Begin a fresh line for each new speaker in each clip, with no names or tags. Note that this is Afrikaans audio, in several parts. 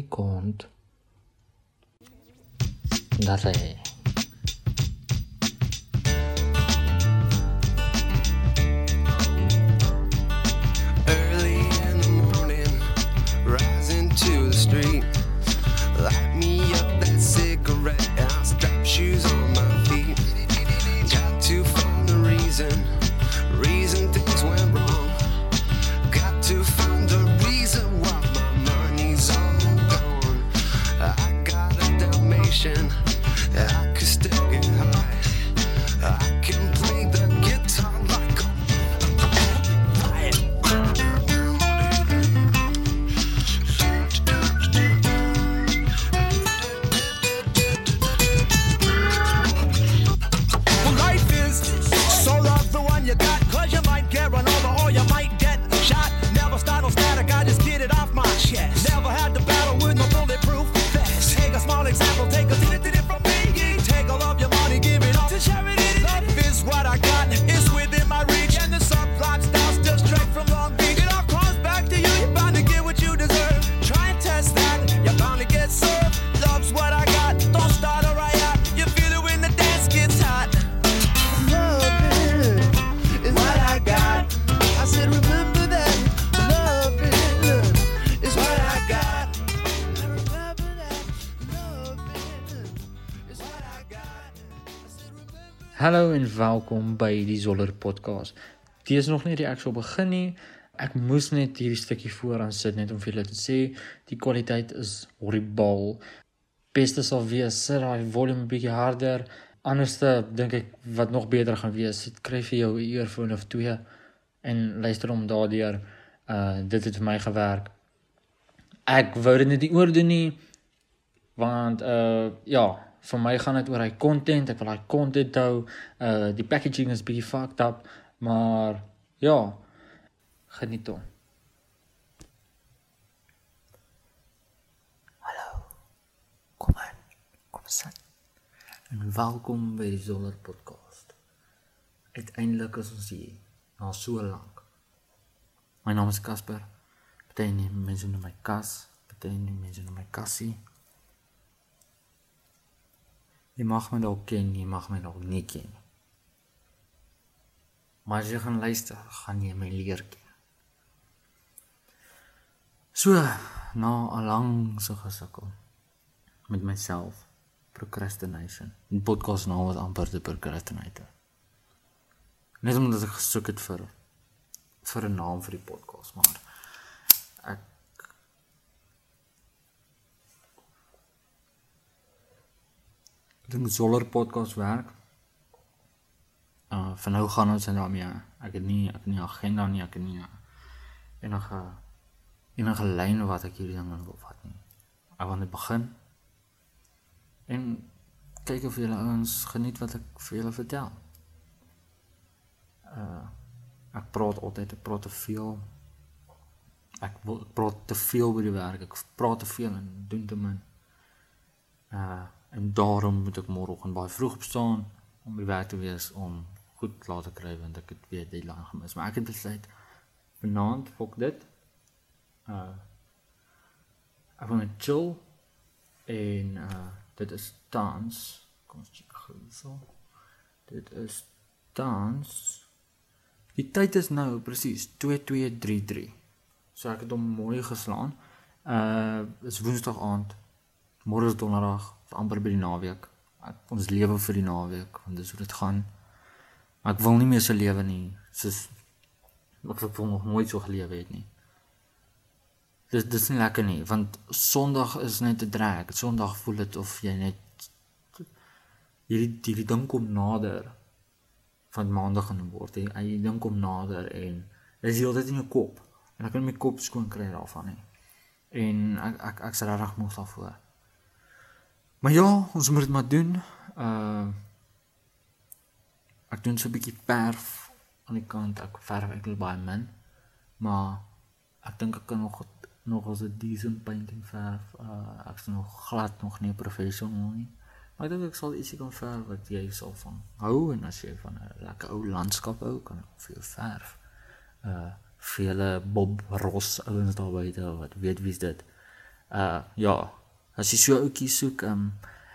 my kont. Dat Hallo en welkom by die Zoller podcast. Dit is nog nie die actual begin nie. Ek moes net hierdie stukkie vooraan sit net om vir julle te sê die kwaliteit is horribaal. Beste sal wees sit daai volume bietjie harder. Anderste dink ek wat nog beter gaan wees, sit kry vir jou 'n earphone of twee en luister hom daardeur. Uh dit het vir my gewerk. Ek wou dit net nie oordoen nie want uh ja, vir my gaan dit oor hy content. Ek wil daai content hou. Uh die packaging is bietjie fucked up, maar ja, geniet hom. Hallo. Kom aan. Kom sit. En welkom by die Zoller podcast. Uiteindelik is ons hier na so lank. My naam is Casper. Party mense noem my Cas, party mense noem my Cassie. Jy mag my dalk ken, jy mag my dalk nie ken. Maar as jy gaan luister, gaan jy my leer ken. So, na 'n lang se gesukkel met myself, procrastination. Die podcast naam was amper te procrastinator. Net omdat ek gesoek het vir vir 'n naam vir die podcast, maar dink Zoller podcast werk. Uh van nou gaan ons daarmee. Ek het nie ek het nie agenda nie, ek het nie enige enige lyn wat ek hierdie ding wil vat nie. Ek wil net begin en kyk of julle ouens geniet wat ek vir julle vertel. Uh ek praat altyd, ek praat te veel. Ek wil ek praat te veel by die werk. Ek praat te veel en doen te min. Uh en daarom moet ek môreoggend baie vroeg opstaan om by werk te wees om goed laat te kry want ek het weer deadline gemis. Maar ek het besluit vanaand fok dit. Uh ek wil net chill en uh dit is tans. Kom ons kyk gou hierso. Dit is tans. Die tyd is nou presies 2233. So ek het hom mooi geslaan. Uh is woensdag aand. Môre is donderdag, amper by die naweek. Ek ons lewe vir die naweek want dis hoe dit gaan. Maar ek wil nie meer so lewe nie. Soos ek wil nog nooit so gelewe het nie. Dis dis nie lekker nie want Sondag is net 'n drag. Sondag voel dit of jy net hierdie hierdie ding kom nader van maandag gaan word. Jy ding kom nader en dis heeltyd in jou kop en ek kan my kop skoon kry daarvan nie. En ek ek ek's regtig moeg daarvoor. Maar ja, ons moet dit maar doen. Uh ek doen so 'n bietjie verf aan die kant. Ek verf ek baie min. Maar ek dink ek kan nog nog as 'n decent painting verf. Uh ek's nog glad nog nie 'n professional nie. Maar ek dink ek sal ietsie kan verf wat jy sal van hou en as jy van 'n lekker ou landskap hou, kan ek vir jou verf. Uh vele Bob Ross ouens daar buite wat weet wie's dit. Uh ja, as jy so ouetjie soek, ehm um,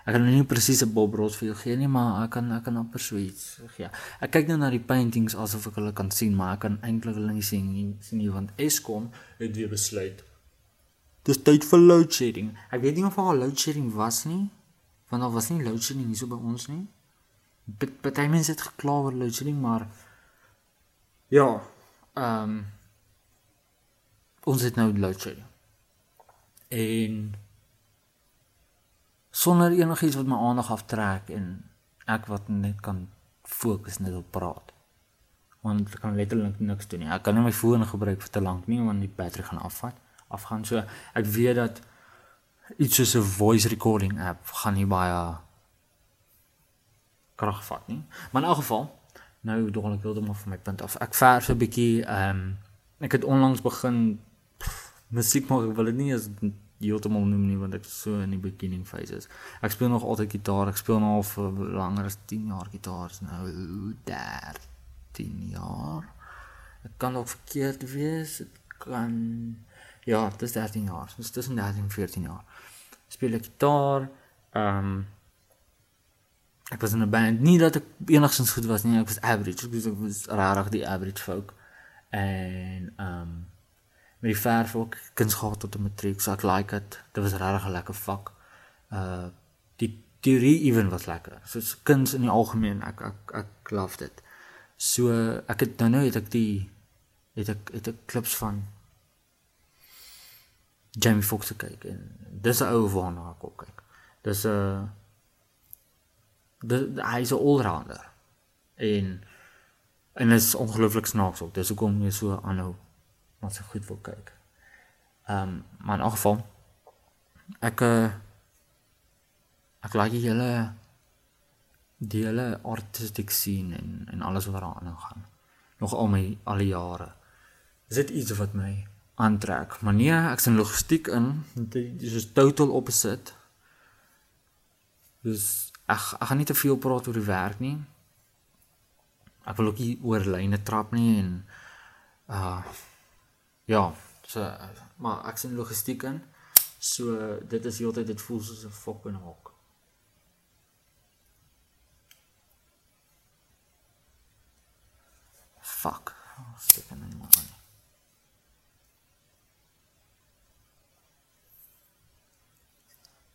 ek kan nou nie presies 'n Bob Ross vir jou gee nie, maar ek kan ek kan amper so iets gee. Ek kyk nou na die paintings asof ek hulle kan sien, maar ek kan eintlik hulle nie sien nie, sien nie want Eskom het weer besluit. Dis tyd vir load shedding. Ek weet nie of daar load shedding was nie, want daar was nie load shedding hier so by ons nie. Party mense het gekla oor load shedding, maar ja, ehm um, ons het nou load shedding. En sonder enigiets wat my aandag aftrek en ek wat net kan fokus net op praat. Want ek kan letterlik niks doen nie. Ek kan nie my foon gebruik vir te lank nie want die battery gaan afvat. Afgaan so. Ek weet dat iets soos 'n voice recording app gaan nie baie krag vat nie. Maar in elk geval, nou dog ek heeltemal van my punt af. Ek verf 'n bietjie ehm um, ek het onlangs begin pff, musiek maak. Ek wil dit nie as heeltemal noem nie want ek is so in die beginning phases. Ek speel nog altyd gitaar. Ek speel nou al vir langer as 10 jaar gitaar. Is Nou 13 jaar. Dit kan ook verkeerd wees. Dit kan ja, dit is 13 jaar. Dis tussen 13 en 14 jaar. Speel ek gitaar. Ehm um, ek was in 'n band. Nie dat ek enigstens goed was nie. Ek was average. Ek was, ek was rarig die average folk. En ehm um, met die verf ook kuns gehad tot 'n matriek. So ek like dit. Dit was regtig 'n lekker vak. Uh die teorie ewen was lekker. So kuns in die algemeen, ek ek ek love dit. So ek het nou nou het ek die het ek het ek klips van Jamie Foxx gekyk en dis 'n ou waarna ek ook kyk. Dis 'n dis hy's 'n allrounder. En en is ongelooflik snaaks ook. Dis hoekom jy so aanhou maar so goed wil kyk. Ehm um, maar in elk geval ek uh, ek like die hele die hele artistiek scene en en alles wat daaraan gaan. Nog al my al die jare. Is dit iets wat my aantrek? Maar nee, ek's in logistiek in. Dit is total opposite. Dus ek ek gaan nie te veel praat oor die werk nie. Ek wil ook nie oor lyne trap nie en uh ja, so maar ek sien logistiek in. So dit is heeltyd dit voel soos 'n fucking hok. Fuck. Steek in my aan.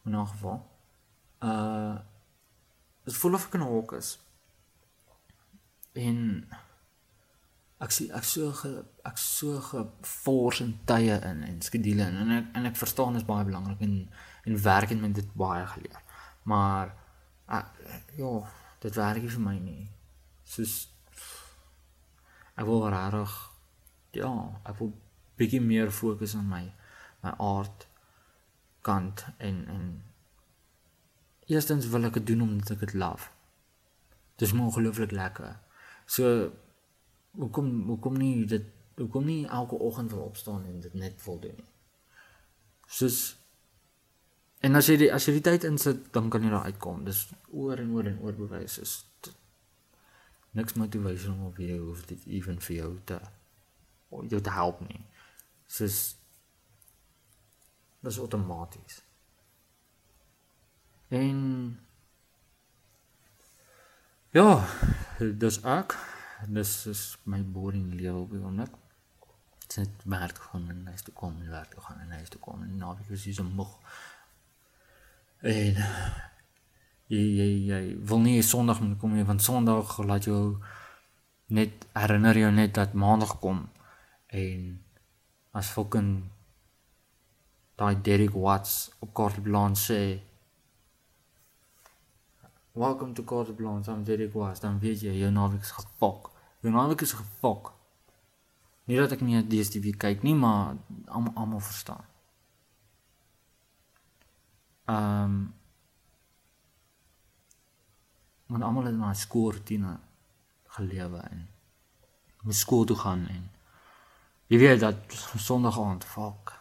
In 'n geval. Uh dit voel of ek in 'n hok is. En ek sien ek so ge, ek so gefors in tye in en skedule in en ek en ek verstaan dit is baie belangrik en en werk en met dit baie geleer. Maar ja, dit werk nie vir my nie. Soos ek wil regtig ja, ek wil bietjie meer fokus op my my aard kant en en eerstens wil ek dit doen omdat ek dit love. Dis my ongelooflik lekker. So hoekom hoekom nie dit hoekom nie elke oggend wil opstaan en dit net wil doen nie. Soos en as jy die as jy die tyd insit, dan kan jy daar uitkom. Dis oor en oor en oor bewys is t- niks motivational video hoef dit even vir jou te jou te help nie. Soos dis outomaties. En ja, dis ek. Dis is my boring lewe op die oomblik. Dit is net werk gaan en huis toe kom en werk toe gaan en huis toe kom en naweek is jy so moeg. En jy jy jy wil nie Sondag moet kom nie want Sondag laat jou net herinner jou net dat Maandag kom en as fucking daai Derek Watts op Blanche sê Welcome to Carte Blanche, I'm Derek Watts. Dan weet jy naweek is gefok. Naweek is gefok. Nie dat ek nie DStv kyk nie, maar almal almal verstaan. Ehm um, want almal het na skoolrutine gelewe en moet skool toe gaan en jy weet dat Sondag aand fok.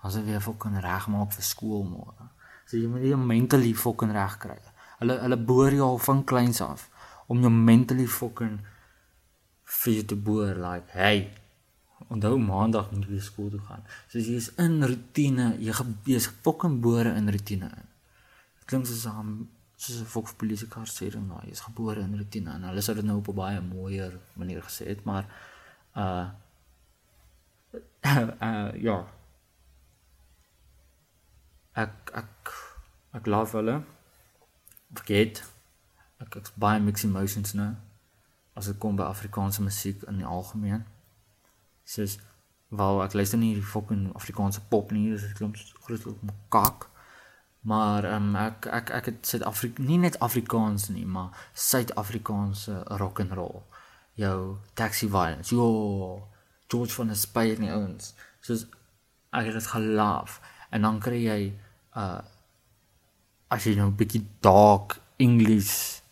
As jy weer fucking reg maak vir skool môre. So jy moet jou mentally fucking reg kry. Hulle hulle boor jou al van kleins af om jou mentally fucking vir jou te boor like, hey, onthou maandag moet jy skool toe gaan. So jy is in rotine, jy gebees fucking bore in rotine in. Dit klink soos 'n soos 'n fok polisie kar sê dan nou, jy is gebore in rotine en hulle sou dit nou op 'n baie mooier manier gesê het, maar uh uh ja. Ek ek ek love hulle. Vergeet. Ek ek baie mixed emotions nou as dit kom by Afrikaanse musiek in die algemeen. Soos wel ek luister nie die fucking Afrikaanse pop nie, dis 'n klomp groot kak. Maar ehm um, ek ek ek het Suid-Afrika nie net Afrikaans nie, maar Suid-Afrikaanse rock and roll. Jou Taxi Violence. Jo, George van der Spyr nie ouens. Soos ek het dit gelaaf en dan kry jy uh as jy nou 'n bietjie dark English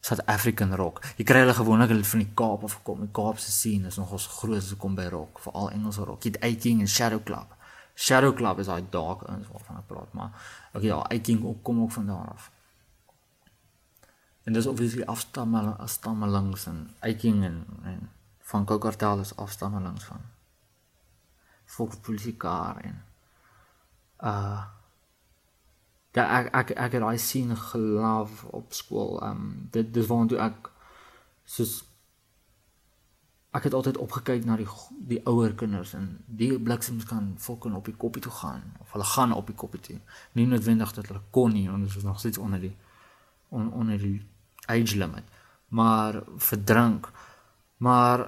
South African rock. Jy kry hulle gewoonlik hulle van die Kaap af gekom. Die Kaapse scene is nogals groot as kom by rock, veral Engelse rock. Jy het Aching en Shadow Club. Shadow Club is daai dark ouens waarvan ek praat, maar okay ja, Aching ook kom ook van daar af. En dis obviously afstammeling, afstammelings en Aching en en van Kokartel is afstammelings van Volkspolitiekaar en uh Ja ek ek ek het daai sien geloof op skool. Ehm um, dit dis waartoe ek soos ek het altyd opgekyk na die die ouer kinders en die bliksems kan fucking op die koppie toe gaan of hulle gaan op die koppie toe. Nie noodwendig dat hulle kon nie dit is nog steeds onder die on, onder die age limit. Maar verdrink. Maar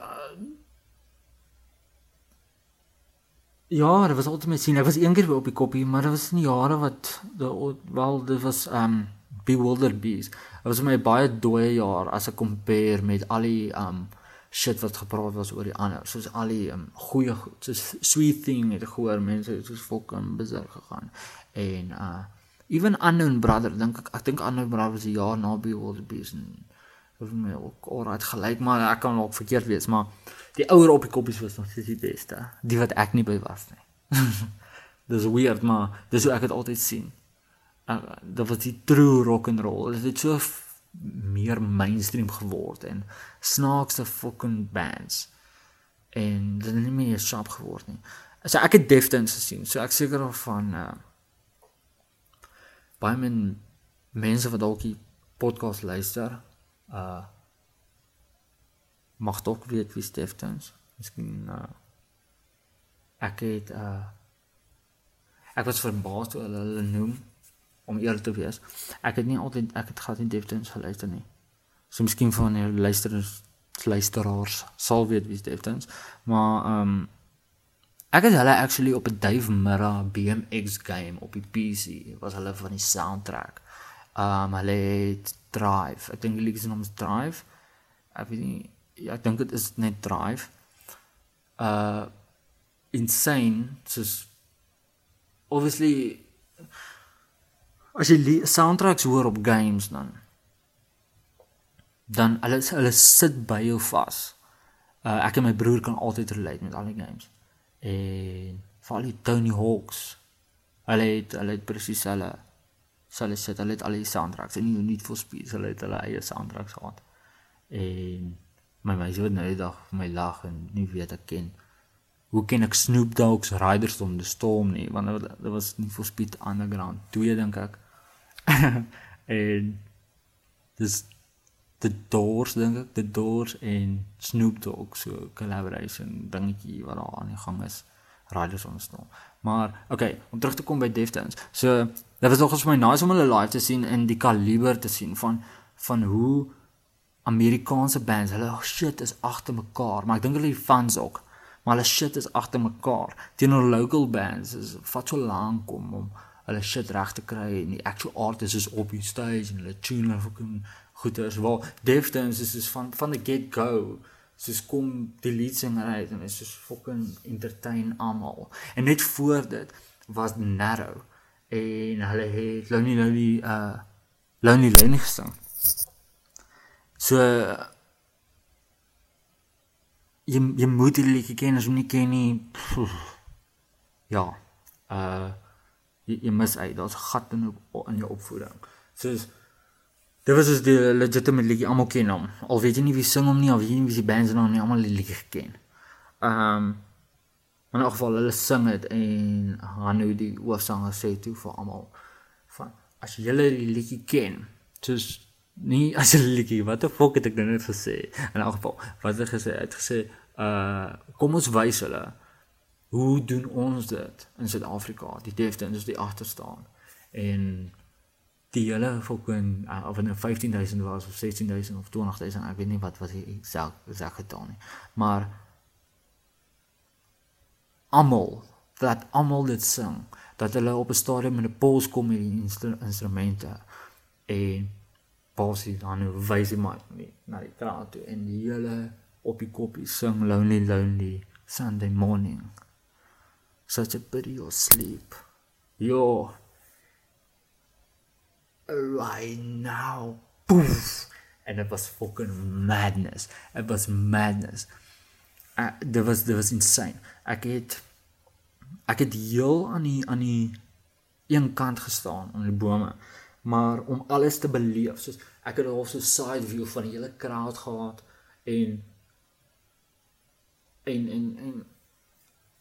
Ja, dit was altyd my sien. Ek was eendag by op die koppie, maar dit was in jare wat de, wel dit was um bewildered bees. Dit was my baie dooie jaar as ek compare met al die um shit wat gepraat was oor die ander. Soos al die um goeie soos sweet thing het gehoor mense soos fucking bizar gegaan. En uh even unknown brother dink ek ek dink unknown brother was 'n jaar na bewildered bees en of my ook alright gelyk maar ek kan ook verkeerd wees maar die ouer op die koppies was nog steeds die beste. Die wat ek nie by was nie. Dis weird maar dis hoe ek dit altyd sien. Uh, dit was die true rock and roll. Dit het so meer mainstream geword en snaakse fucking bands. En dit het nie meer sharp geword nie. So ek het Deftones gesien. So ek seker of van uh, baie men mense wat dalk die podcast luister uh mag dalk weet wie Steftons. Miskien uh ek het uh ek was verbaas toe hulle hulle noem om eerlik te wees. Ek het nie altyd ek het gehad in Steftons geluister nie. So miskien van die luisterers luisteraars sal weet wie Steftons, maar um ek het hulle actually op 'n Dave Mirra BMX game op die PC was hulle van die soundtrack. Um hulle het Drive. Ek dink die liedjie se naam is Drive. Ek weet nie ja, ek dink dit is net Drive. Uh insane soos obviously as jy soundtracks hoor op games dan dan hulle hulle sit by jou vas. Uh ek en my broer kan altyd relate met al die games. En veral die Tony Hawks. Hulle het hulle het presies hulle hulle sit hulle het al die soundtracks en nie net vir speed hulle het hulle eie soundtracks gehad. En my meisie het nou die dag vir my lag en nie weet ek ken hoe ken ek Snoop Dogg's Riders on the Storm nie want dit was nie vir speed underground. Twee dink ek. En dis the doors dink ek the doors en Snoop Dogg so collaboration dingetjie wat daar aan die gang is Riders on the Storm. Maar okay om terug te kom by Deftones. So dit was nogals vir my nice om hulle live te sien en die kaliber te sien van van hoe Amerikaanse bands, hulle oh shit is agter mekaar, maar ek dink hulle die fans ook. Maar hulle shit is agter mekaar. Teenoor local bands is vat so lank om om hulle shit reg te kry en die actual artists is op die stage en hulle tune hulle fucking goeders. Wel, Deftones is is van van the get go. Soos kom die lead singer uit en is soos fucking entertain almal. En net voor dit was Narrow en hulle het Lonely Lonely uh Lonely Lonely gesing. So jy jy moet die liedjie ken as jy nie ken nie. Pff, ja. Uh jy, jy mis uit. Daar's 'n gat in in jou opvoeding. Soos dit was is die legitimate liedjie almal ken hom. Al weet jy nie wie sing hom nie of jy nie wie die band se naam nie, almal die liedjie geken. ehm um, in elk geval hulle sing dit en Hanu die hoofsanger sê toe vir almal van as julle die liedjie ken, soos nie as 'n liedjie, wat die fok het ek nou net gesê? In elk geval, wat het gesê? Het gesê uh kom ons wys hulle hoe doen ons dit in Suid-Afrika? Die Deftones is die agter staan. En die hele fucking uh, of in 15000 was of 16000 of 20000 ek weet nie wat wat hy self self gedoen nie maar almal dat almal dit sing dat hulle op 'n stadium in 'n pols kom met die instru instrumente en Bosie dan nou wys hy maar nie na die kraal toe en die hele op die koppie sing lonely lonely Sunday morning such a pity or sleep yo right now. Poof. And it was fucking madness. It was madness. Uh, dit was dit was insane. Ek het ek het heel aan die aan die een kant gestaan aan die bome. Maar om alles te beleef, soos ek het al so side view van die hele crowd gehad en en en en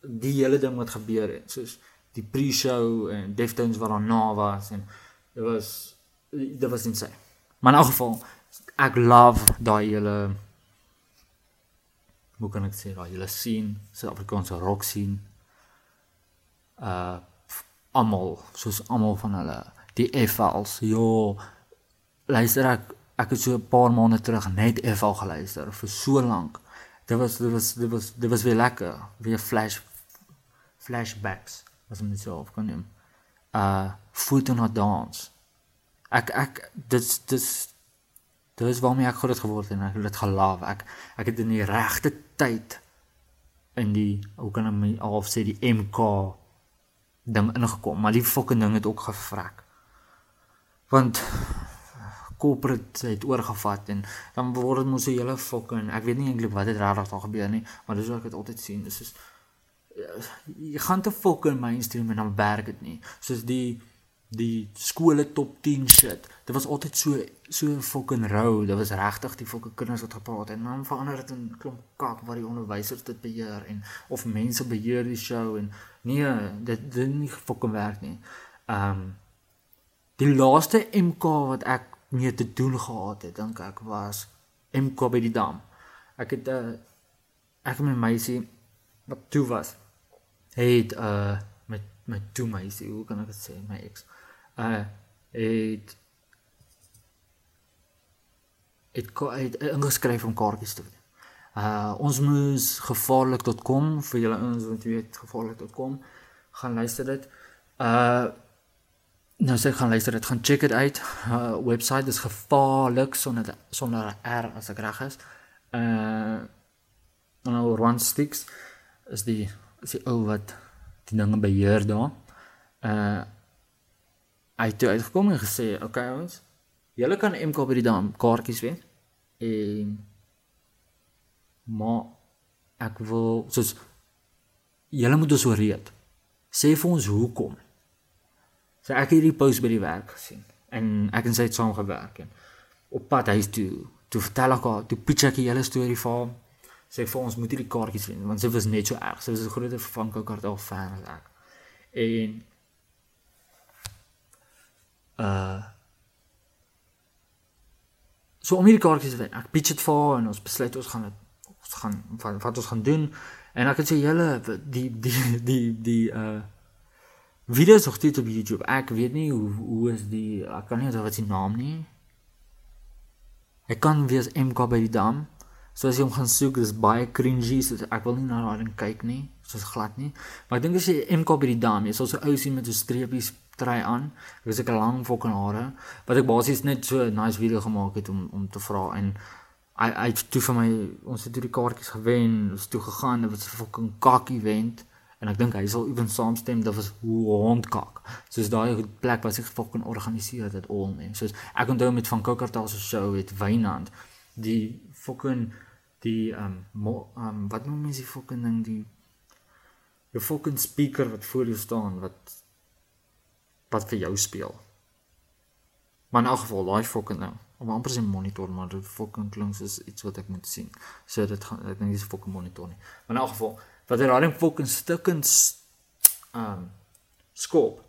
die hele ding wat gebeur het, soos die pre-show en Deftones wat daarna was en dit was dit was insane. Maar in elk geval ek love daai hele hoe kan ek sê daai hele scene, Suid-Afrikaanse rock scene. Uh almal, soos almal van hulle, die FLs. Jo, luister ek ek het so 'n paar maande terug net FL geluister vir so lank. Dit was dit was dit was dit was weer lekker. Weer flash flashbacks, as om dit so op kan neem. Uh Foot on a Dance ek ek dit dis dis waarmee ek groot geword het en ek het dit gelief. Ek ek het in die regte tyd in die hoe kan ek half sê die MK ding ingekom, maar die fucking ding het ook gevrek. Want corporate het oorgevat en dan word dit mos 'n hele fucking ek weet nie eintlik wat het regtig daar gebeur nie, maar dis hoe ek dit altyd sien. Dis is jy gaan te fucking mainstream en dan werk dit nie. Soos die die skole top 10 shit. Dit was altyd so so fucking rou. Dit was regtig die fucking kinders wat gepraat het en dan verander dit in klomp kak waar die onderwysers dit beheer en of mense beheer die show en nee, dit dit nie fucking werk nie. Ehm um, die laaste MK wat ek mee te doen gehad het, dink ek was MK by die dam. Ek het 'n uh, ek en my meisie wat toe was. Het uh met met toe meisie, hoe kan ek dit sê, my ex uh het het het ingeskryf om kaartjies te wen. Uh ons moes gevaarlik.com vir julle ons wat weet gevaarlik.com gaan luister dit. Uh nou sê gaan luister dit, gaan check dit uit. Uh webwerf is gevaarlik sonder sonder R as ek reg is. Uh nou Ron Sticks is die is die ou wat die dinge beheer daar. Uh hy het uitgekom en gesê, "Oké okay, ons, julle kan MK by die dam kaartjies wen." En maar ek wil soos julle moet ons oreed. Sê vir ons hoekom. Sê ek het hierdie post by die werk gesien en ek en sy het saam gewerk en op pad huis toe, toe vertel ek haar, toe pitch ek die hele storie vir haar. Sê vir ons moet hierdie kaartjies wen want sy was net so erg. Sy was 'n groot Van Cockertel fan as ek. En uh so om hierdie kaartjies te wen. Ek pitch dit vir haar en ons besluit ons gaan dit ons gaan wat, wat ons gaan doen en ek het sê julle die die die die uh video's op dit op YouTube. Ek weet nie hoe hoe is die ek kan nie onthou wat sy naam nie. Ek kan wees MK by die dam. So as jy hom gaan soek, dis baie cringy, so ek wil nie na daai ding kyk nie. Soos glad nie. Maar ek dink as jy MK by die dam, jy sal so ou sien met so streepies trei aan. Ek het 'n lang fucking hare wat ek basies net so 'n nice video gemaak het om om te vra en hy hy het toe vir my ons het toe die kaartjies gewen, ons toe gegaan, dit was 'n fucking kakkie event en ek dink hy sal ewen saamstem dat was hondkak. Soos daai plek wat sich fucking organiseer dit al nee. Soos ek onthou met van Kokkertal se show het Wynand die fucking die um, mo, um wat noem mens die fucking ding die die fucking speaker wat voor jou staan wat wat vir jou speel. Maar in elk geval, daai fucking ding Of amper sê monitor, maar dit fucking klink soos iets wat ek moet sien. So dit gaan ek dink dis 'n fucking monitor nie. Maar in elk geval, wat hy raading fucking stukkens um skop.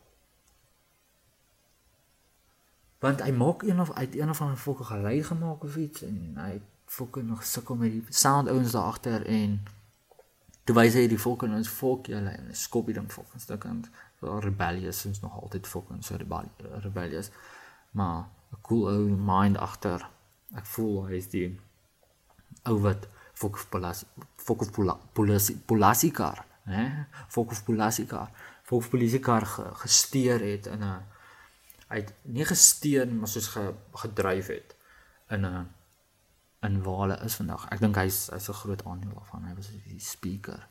Want hy maak een of uit een of ander fucking gelei gemaak of iets en hy fucking nog sukkel met die sound ouens daar agter en toe wys hy die fucking ons fuck julle en skop die ding fucking stukkend. So rebellious is nog altyd fucking so rebellious. Maar 'n cool ou mind agter. Ek voel hy is die ou wat fok of polisie fok of polisie polisiekar, hè? Fok of polisiekar. Fok of polisiekar ge, gesteer het in 'n het nie gesteer maar soos ge, gedryf het in 'n in hulle is vandag. Ek dink hy's hy's 'n groot aandeel daarvan. Hy was die speaker.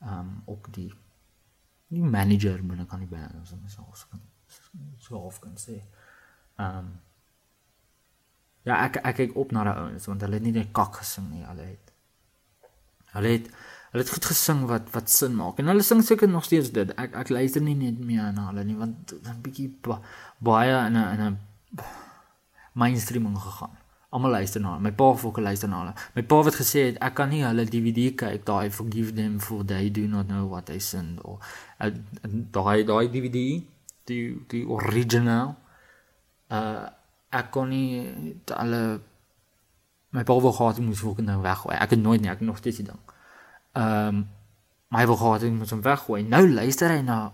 Ehm um, ook die die manager binne kan die band as ons so kan so half kan sê. Ehm um, Ja, ek ek kyk op na daai ouens want hulle het nie net kak gesing nie, hulle het hulle het hulle het goed gesing wat wat sin maak. En hulle sing seker nog steeds dit. Ek ek luister nie net meer na hulle nie want 'n bietjie ba, baie in 'n in 'n mainstream gegaan. Almal luister na hulle. My pa fokke luister na hulle. My pa het gesê het, ek kan nie hulle DVD kyk daai forgive them for they do not know what they sin of daai daai DVD die die original uh ek kon nie alle my pa wou gehad moet ek nou weggooi. Ek het nooit nie, ek het nog steeds die ding. Ehm um, my wou gehad moet hom weggooi. Nou luister hy na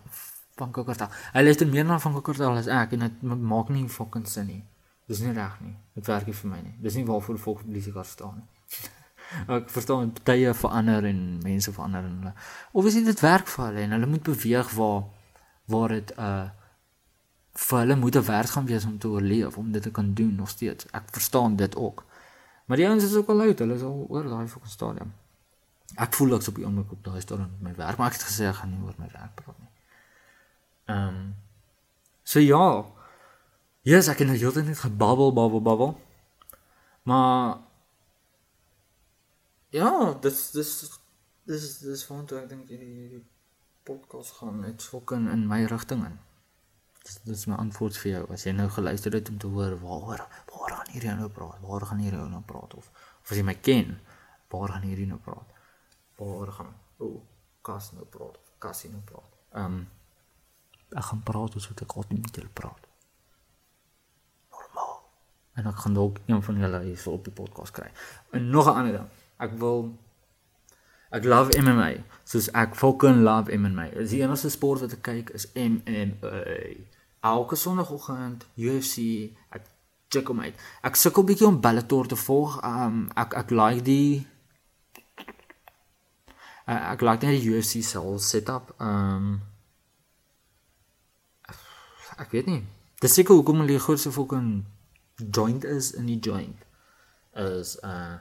van Kokkertal. Hy luister meer na van Kokkertal as ek en dit maak nie fucking sin nie. Dis nie reg nie. Dit werk nie vir my nie. Dis nie waarvoor volk polisie kan staan nie. ek verstaan partye verander en mense verander en hulle. Is dit werk vir hulle en hulle moet beweeg waar waar dit uh vir hulle moet 'n werk gaan wees om te oorleef, om dit te kan doen nog steeds. Ek verstaan dit ook. Maar die ouens is ook al uit, hulle is al oor daai fucking stadium. Ek voel ek's op die oomblik op daai stadium met my werk, maar ek het gesê ek gaan nie oor my werk praat nie. Ehm um, So ja. Yes, ek het nou heeltyd net gebabbel, babbel, babbel. Maar ja, dis dis dis dis want ek dink hierdie podcast gaan net fucking in my rigting in. Dis dis my antwoord vir jou. As jy nou geluister het om te hoor waaroor waar gaan hierdie nou praat? Waar gaan hierdie nou praat of of as jy my ken, waar gaan hierdie nou praat? Waar gaan o, oh, kas nou praat of kasie nou praat? Ehm um, ek gaan praat soos wat ek altyd met julle praat. Normaal. En ek gaan dalk een van julle hier op die podcast kry. En nog 'n ander ding. Ek wil Ek love MMA. Soos ek fucking love MMA. Dis die enigste sport wat ek kyk is MMA elke sonoggend UFC ek check hom uit. Ek sukkel bietjie om Bellator te volg. Um ek ek like die uh, ek like net die UFC se setup. Um ek weet nie. Dis seker hoekom hulle die grootste fucking joint is in die joint is uh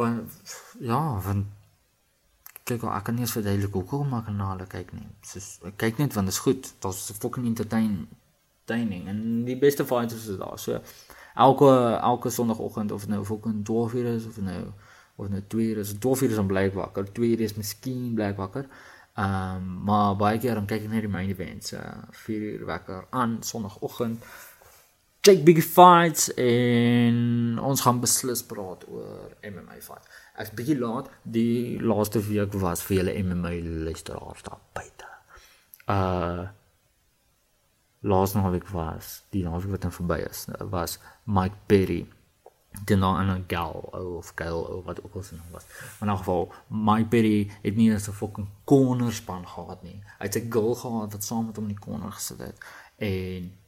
want ja, want kyk ek kan nie eens verduidelik hoekom kan na hulle kyk nie. Soos ek kyk net want dit is goed. Daar's fucking entertaining en die beste fighters is daar. So elke elke sonoggend of nou fucking 12 uur is of nou of nou 2 uur is, 12 uur is om bly wakker. 2 uur is miskien bly wakker. Ehm um, maar baie keer dan kyk ek net die main events. Uh 4 uur wakker aan sonoggend. Jake Big Fights en ons gaan beslis praat oor MMA fight. Ek's bietjie laat. Die laaste week was vir julle MMA luisteraars daar buite. Uh laas naweek was die naweek wat dan verby is, was Mike Perry. Die nou 'n gal of gal of wat ook al se naam was. Maar in geval Mike Perry het nie eens 'n fucking cornerspan gehad nie. Hy het 'n girl gehad wat saam met hom in die corner gesit het en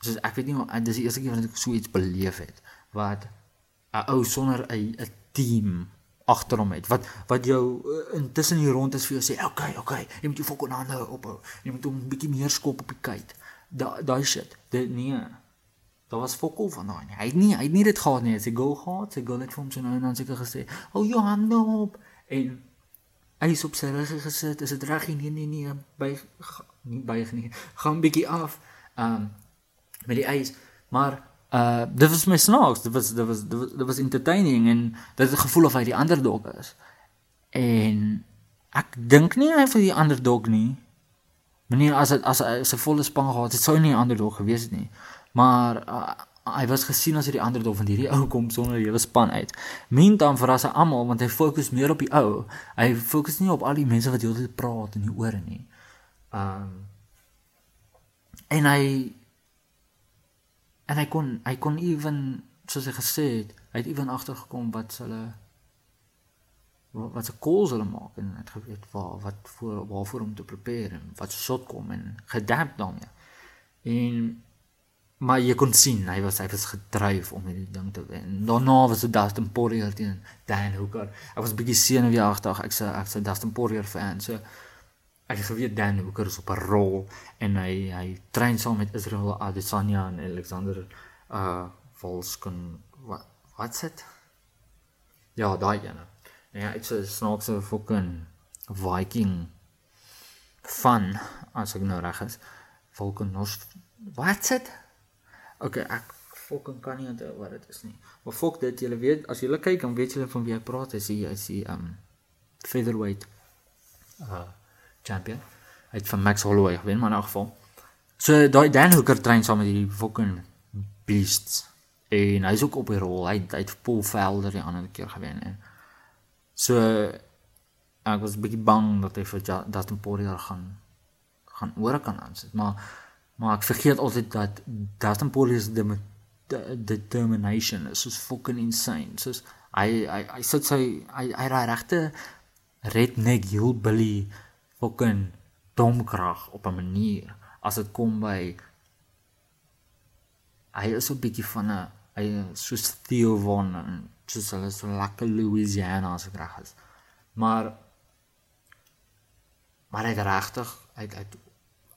soos ek weet nie dis die eerste keer wat ek so iets beleef het wat 'n ou sonder 'n 'n team agter hom het wat wat jou uh, intussen hier rond is vir jou sê okay okay jy moet jou fokus aan nou op jy moet hom 'n bietjie meer skop op die kyk daai daai shit. Dit nee. Daar was fokus van daai hy het nie hy het nie dit gehad nie. Sy goal gehad. Sy goal het vir hom so nou en dan seker gesê oh Johan nou op. En hy is op sy rug gesit. Is dit reg? Nee nee nee. By nie by nie. Gaan bietjie af. Um met die ys maar uh dit was my snaaks dit was dit was dit was, was entertaining en dit het gevoel of hy die underdog is en ek dink nie hy vir die underdog nie meneer as het, as hy se volle span gehad het sou nie 'n underdog gewees het nie Maar uh, hy was gesien as die ander dog van hierdie ou kom sonder die hele span uit. Meantime verras hy almal want hy fokus meer op die ou. Hy fokus nie op al die mense wat heeltyd praat in die ore nie. Um en hy en hy kon hy kon ewen soos hy gesê het, hy het ewen agtergekom wat hulle wat, se calls hulle maak en het geweet waar wat voor waarvoor om te prepare en wat se shot kom en gedamp daarmee. En maar jy kon sien hy was hy was gedryf om hierdie ding te wen. Daarna was dit Dustin Poirier teen Dan Hooker. Ek was bietjie senuweeagtig. Ek sê ek sê Dustin Poirier fan. So ek geweet Dan Hooker is op 'n rol en hy hy train saam met Israel Adesanya en Alexander uh Volskon wat wat's dit? Ja, daai ene. En ja, dit's 'n snaakse fucking Viking van as ek nou reg is. Volkonos wat's dit? Okay, ek fucking kan nie onthou wat dit is nie. Maar fuck dit, julle weet, as julle kyk dan weet julle van wie ek praat, is hy is hy um featherweight uh champion. Hy het van Max Holloway gewen, maar in elk geval. So daai Dan Hooker train saam met hierdie fucking beasts. En hy's ook op die rol. Hy hy het Paul Felder die ander keer gewen en so ek was bietjie bang dat hy vir Dustin Poirier gaan gaan oor kan aansit, maar Maar ek vergeet altyd dat Dustin Poirier se de, de, determination is so fucking insane. Soos hy hy hy sit sy hy hy raai regte redneck hillbilly fucking domkrag op 'n manier as dit kom by hy is so 'n bietjie van 'n hy so Theo von en soos hulle so lekker Louisiana as ek reg is. Maar maar hy regtig hy hy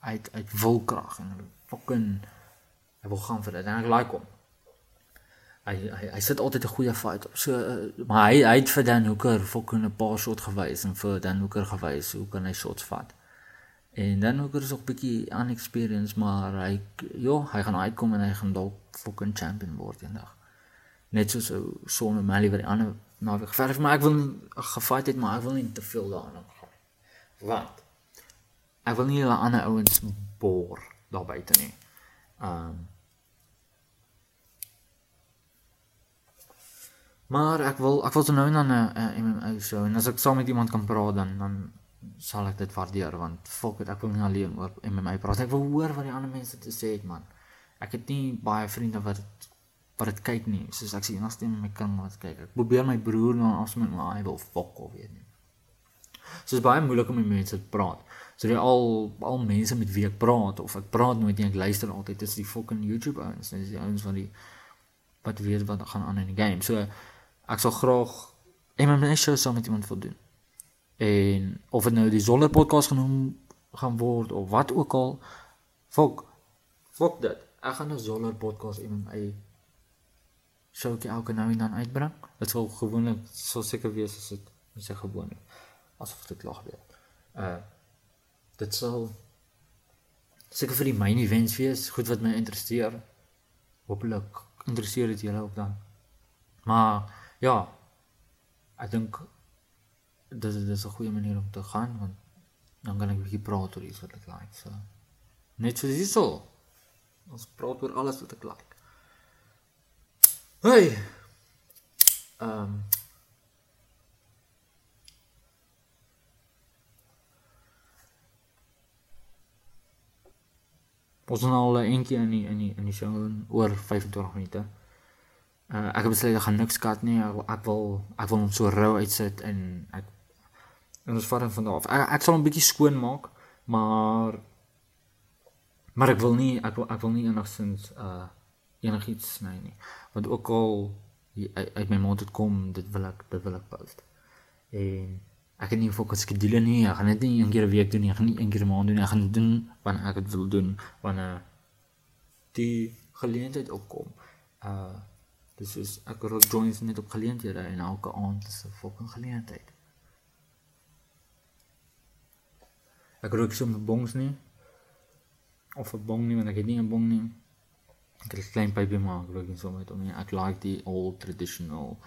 uit uit wilkrag en fucking hy wil gaan vir dit en ek like hom. Hy hy hy sit altyd 'n goeie fight op. So uh, maar hy hy het vir Dan Hooker fucking 'n paar shot gewys en vir Dan Hooker gewys hoe kan hy shots vat. En Dan Hooker is ook bietjie unexperienced maar hy ja, hy gaan uitkom en hy gaan dalk fucking champion word eendag. Net soos so Sonne Mali wat die ander naweek geverf maar ek wil gefight het maar ek wil nie te veel daarin gaan. Want ek wil nie hulle ander ouens boor daar buite nie. Ehm um, Maar ek wil ek wil so nou en dan 'n MMA show en as ek saam met iemand kan praat dan dan sal ek dit waardeer want fok dit ek wil nie alleen oor MMA praat. Ek wil hoor wat die ander mense te sê het man. Ek het nie baie vriende wat wat dit kyk nie. Soos ek sien enigste in my kind wat kyk. Ek probeer my broer nou afsmet maar hy wil fok of weet nie. So is baie moeilik om met mense te praat. So die al al mense met wie ek praat of ek praat nooit nie, ek luister altyd is die fucking YouTube ouens. Dis die ouens van die wat weet wat gaan aan in die game. So ek sal graag MMA show saam met iemand wil doen. En of dit nou die Zoller podcast genoem gaan word of wat ook al, fok fok dit. Ek gaan 'n Zoller podcast MMA show kyk elke nou en dan uitbring. Dit sal gewoonlik sal seker wees as dit is gewoonlik asof dit lag weer. Uh dit sal seker vir die main events wees, goed wat my interesseer. Hoopelik interesseer dit julle ook dan. Maar ja, ek dink dit is, is 'n goeie manier om te gaan want dan kan ek 'n bietjie praat oor iets wat ek like. So net soos hierso. Ons praat oor alles wat ek like. Hey. Ehm um, Ons het al 'n eentjie in die in die in die show oor 25 minute. Uh ek het besluit ek gaan niks kat nie. Ek, ek wil ek wil hom so rou uitsit en ek en ons vat hom van daar af. Ek, ek sal hom bietjie skoon maak, maar maar ek wil nie ek wil ek wil nie enigsins uh enigiets sny nie. Want ook al uit my mond het kom, dit wil ek dit wil ek post. En ek het nie fokus skedule nie. Ek gaan dit nie een keer 'n week doen nie. Ek gaan nie een keer 'n maand doen nie. Ek gaan dit doen wanneer ek dit wil doen, wanneer die geleentheid opkom. Uh dis is ek wil join net op geleenthede en elke aand is 'n fucking geleentheid. Ek rook so 'n bongs nie. Of 'n bong nie, want ek het nie 'n bong nie. Ek het 'n klein pypie maar ek rook nie so met hom nie. Ek like die old traditional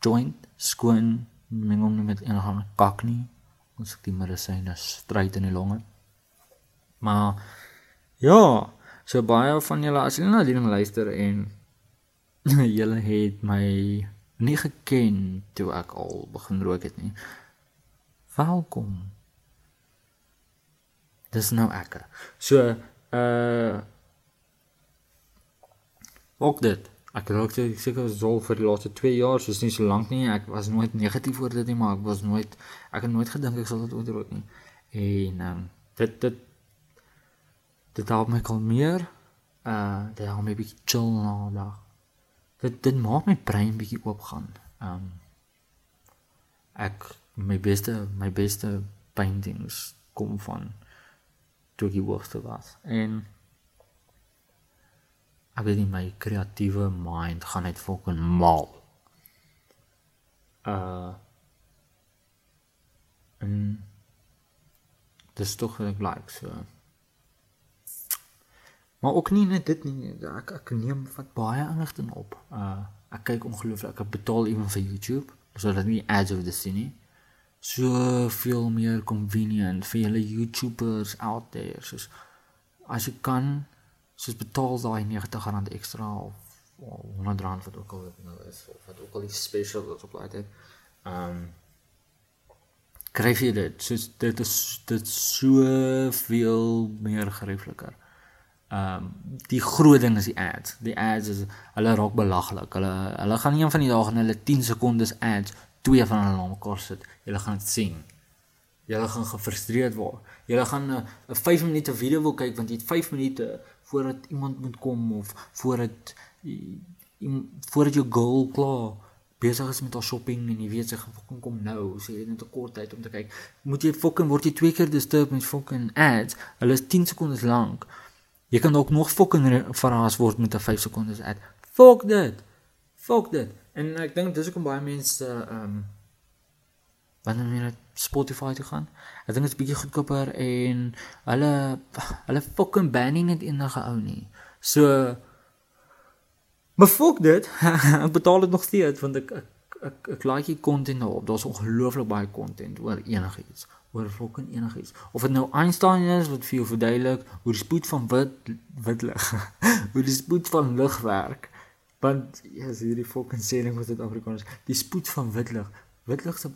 joint skoon meng hom nie met enige ander kak nie. Ons ek die medisyne stryd in die longe. Maar ja, So baie van julle as julle na die ding luister en julle het my nie geken toe ek al begin rook het nie. Welkom. Dis nou ek. So uh ook dit. Ek rook se- seker sou vir die laaste 2 jaar, soos nie so lank nie. Ek was nooit negatief oor dit nie, maar ek was nooit ek het nooit gedink ek sal dit ooit rook nie. En um, dit dit dit help my kalmeer. Uh dit help my bietjie chill na 'n dag. Dit dit maak my brein bietjie oopgaan. Ehm um, ek my beste my beste paintings kom van toe ek hoogste was. En ek weet nie my kreatiewe mind gaan net fucking mal. Uh en dis tog wat ek like so. Maar ook nie net dit nie. Ek ek neem wat baie inligting op. Uh ek kyk ongelooflik. Ek betaal ewen vir YouTube sodat nie ads of this sien nie. So veel meer convenient vir julle YouTubers out there. Soos as jy kan soos betaal daai R90 ekstra of of R100 wat ook al dit nou is of wat ook al die special wat op laat het. Um kry jy dit. Soos dit is dit so veel meer geriefliker. Ehm um, die groot ding is die ads. Die ads is hulle raak belaglik. Hulle hulle gaan een van die dae in hulle 10 sekondes ads twee van hulle na mekaar sit. Jy gaan dit sien. Jy gaan gefrustreerd word. Jy gaan 'n 'n 5 minute video wil kyk want jy het 5 minute voordat iemand moet kom of voordat voordat jou goal klaar besig is met haar shopping en jy weet sy gaan fucking kom nou, so jy het net 'n kort tyd om te kyk. Moet jy fucking word jy twee keer disturb met fucking ads. Hulle is 10 sekondes lank. Jy kan ook nog fucking verras word met 'n 5 sekondes ad. Fuck dit. Fuck dit. En ek dink dis hoekom baie mense ehm um, wanneer jy na Spotify toe gaan. Ek dink dit is bietjie goedkoper en hulle hulle fucking ban nie net enige ou nie. So Maar fuck dit. ek betaal dit nog steeds want ek ek ek, ek like die content daarop. Daar's ongelooflik baie content oor enigiets, oor fucking enigiets. Of dit nou Einstein is wat vir jou verduidelik hoe die spoed van wit wit lig, hoe die spoed van lig werk. Want ja, yes, hierdie fucking sêding wat dit Afrikaans, die spoed van wit lig. Wit lig se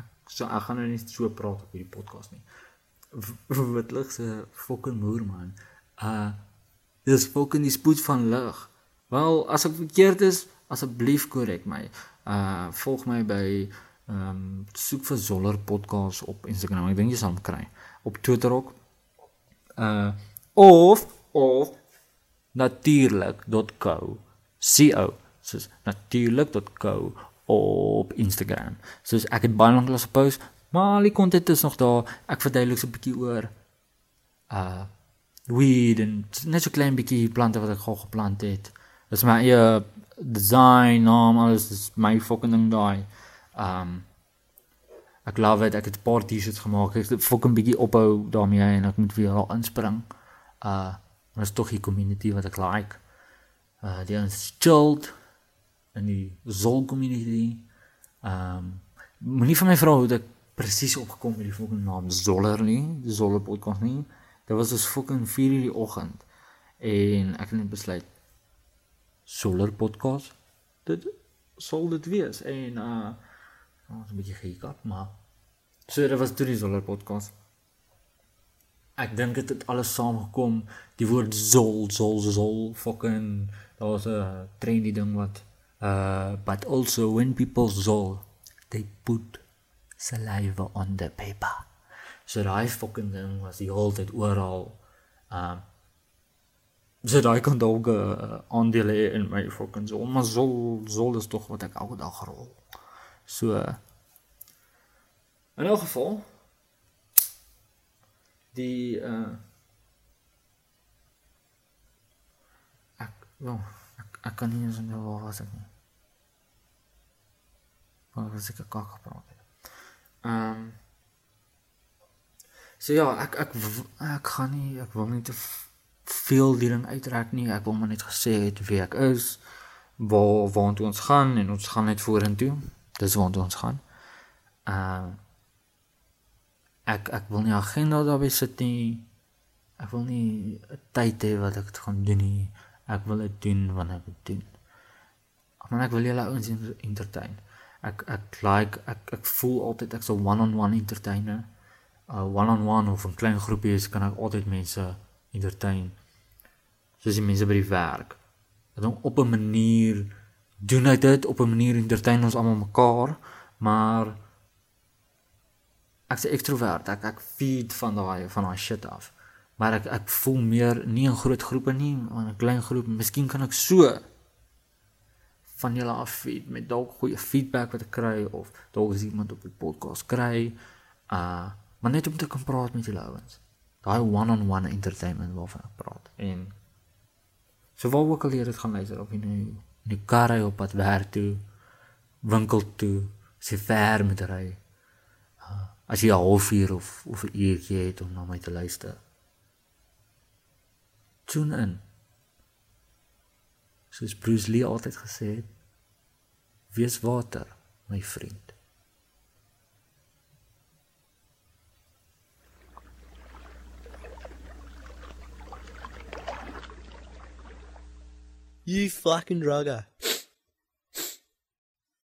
ek so ek gaan nou nie so praat op hierdie podcast nie. Wit lig se fucking moer man. Uh dis fucking die spoed van lig. Wel, as ek verkeerd is, asseblief korrek my. Uh volg my by ehm um, soek vir Zoller podcast op Instagram. Ek dink jy sal hom kry. Op Twitter ook. Uh of of natuurlik.co. Co. Soos natuurlik.co op Instagram. Soos ek het baie lank lank gepost, maar die content is nog daar. Ek verduidelik so 'n bietjie oor uh weed en net so klein bietjie plante wat ek gou geplant het. Dis my eie design, naam, alles is my fucking ding daai. Um ek love dit. Ek het 'n paar T-shirts gemaak. Ek het fucking bietjie ophou daarmee en ek moet weer al inspring. Uh is tog die community wat ek like. Uh die ons chilled in die Zol community. Um moenie van my vra hoe ek presies opgekom met die fucking naam Zoller nie, die Zoller podcast nie. Dit was dus fucking 4 uur die oggend en ek het net besluit Solar podcast. Dit sal dit wees en uh ons 'n bietjie gehiccup, maar so dit was toe die Solar podcast. Ek dink dit het alles saamgekom. Die woord zol, zol, zol, fucking daar was 'n trendy ding wat uh but also when people zol, they put saliva on the paper. So daai fucking ding was die hele tyd oral. Um so daai kan dalk 'n uh, aandeel hê in my fucking zol, maar zol zol is tog wat ek elke dag rol. So in elk geval die uh ek wel ek, ek kan nie eens onthou waar was ek nie. Waar was ek kak gepraat het. Ehm um, So ja, ek ek ek gaan nie ek wil nie te veel hierin uitrek nie. Ek wil maar net gesê het wie ek is, waar waartoe ons gaan en ons gaan net vorentoe. Dis waartoe ons gaan. Ehm uh, ek ek wil nie agenda daarby sit nie. ek wil nie tyd hê wat ek gaan doen nie. Ek wil dit doen wanneer ek dit doen. Maar ek wil julle ouens en- entertain. Ek ek like ek ek voel altyd ek's 'n one-on-one entertainer. 'n One-on-one of 'n klein groepie is kan ek altyd mense entertain. Soos die mense by die werk. Dat op 'n manier doen hy dit op 'n manier entertain ons almal mekaar, maar ek's 'n ekstrovert. Ek ek feed van daai van daai shit af. Maar ek ek voel meer nie in groot groepe nie, maar in 'n klein groep. Miskien kan ek so van julle af feed met dalk goeie feedback wat ek kry of dalk as iemand op die podcast kry. Uh maar net om te kan praat met julle ouens. Daai one-on-one entertainment waarvan ek praat. En so waar ook al jy dit gaan luister of jy nou die kar ry op pad werk toe, winkel toe, as jy ver moet ry. Uh, as jy 'n halfuur of of 'n uurtjie het om na my te luister. Tune in. Soos Bruce Lee altyd gesê het, wees water, my vriend.
You fucking drugger.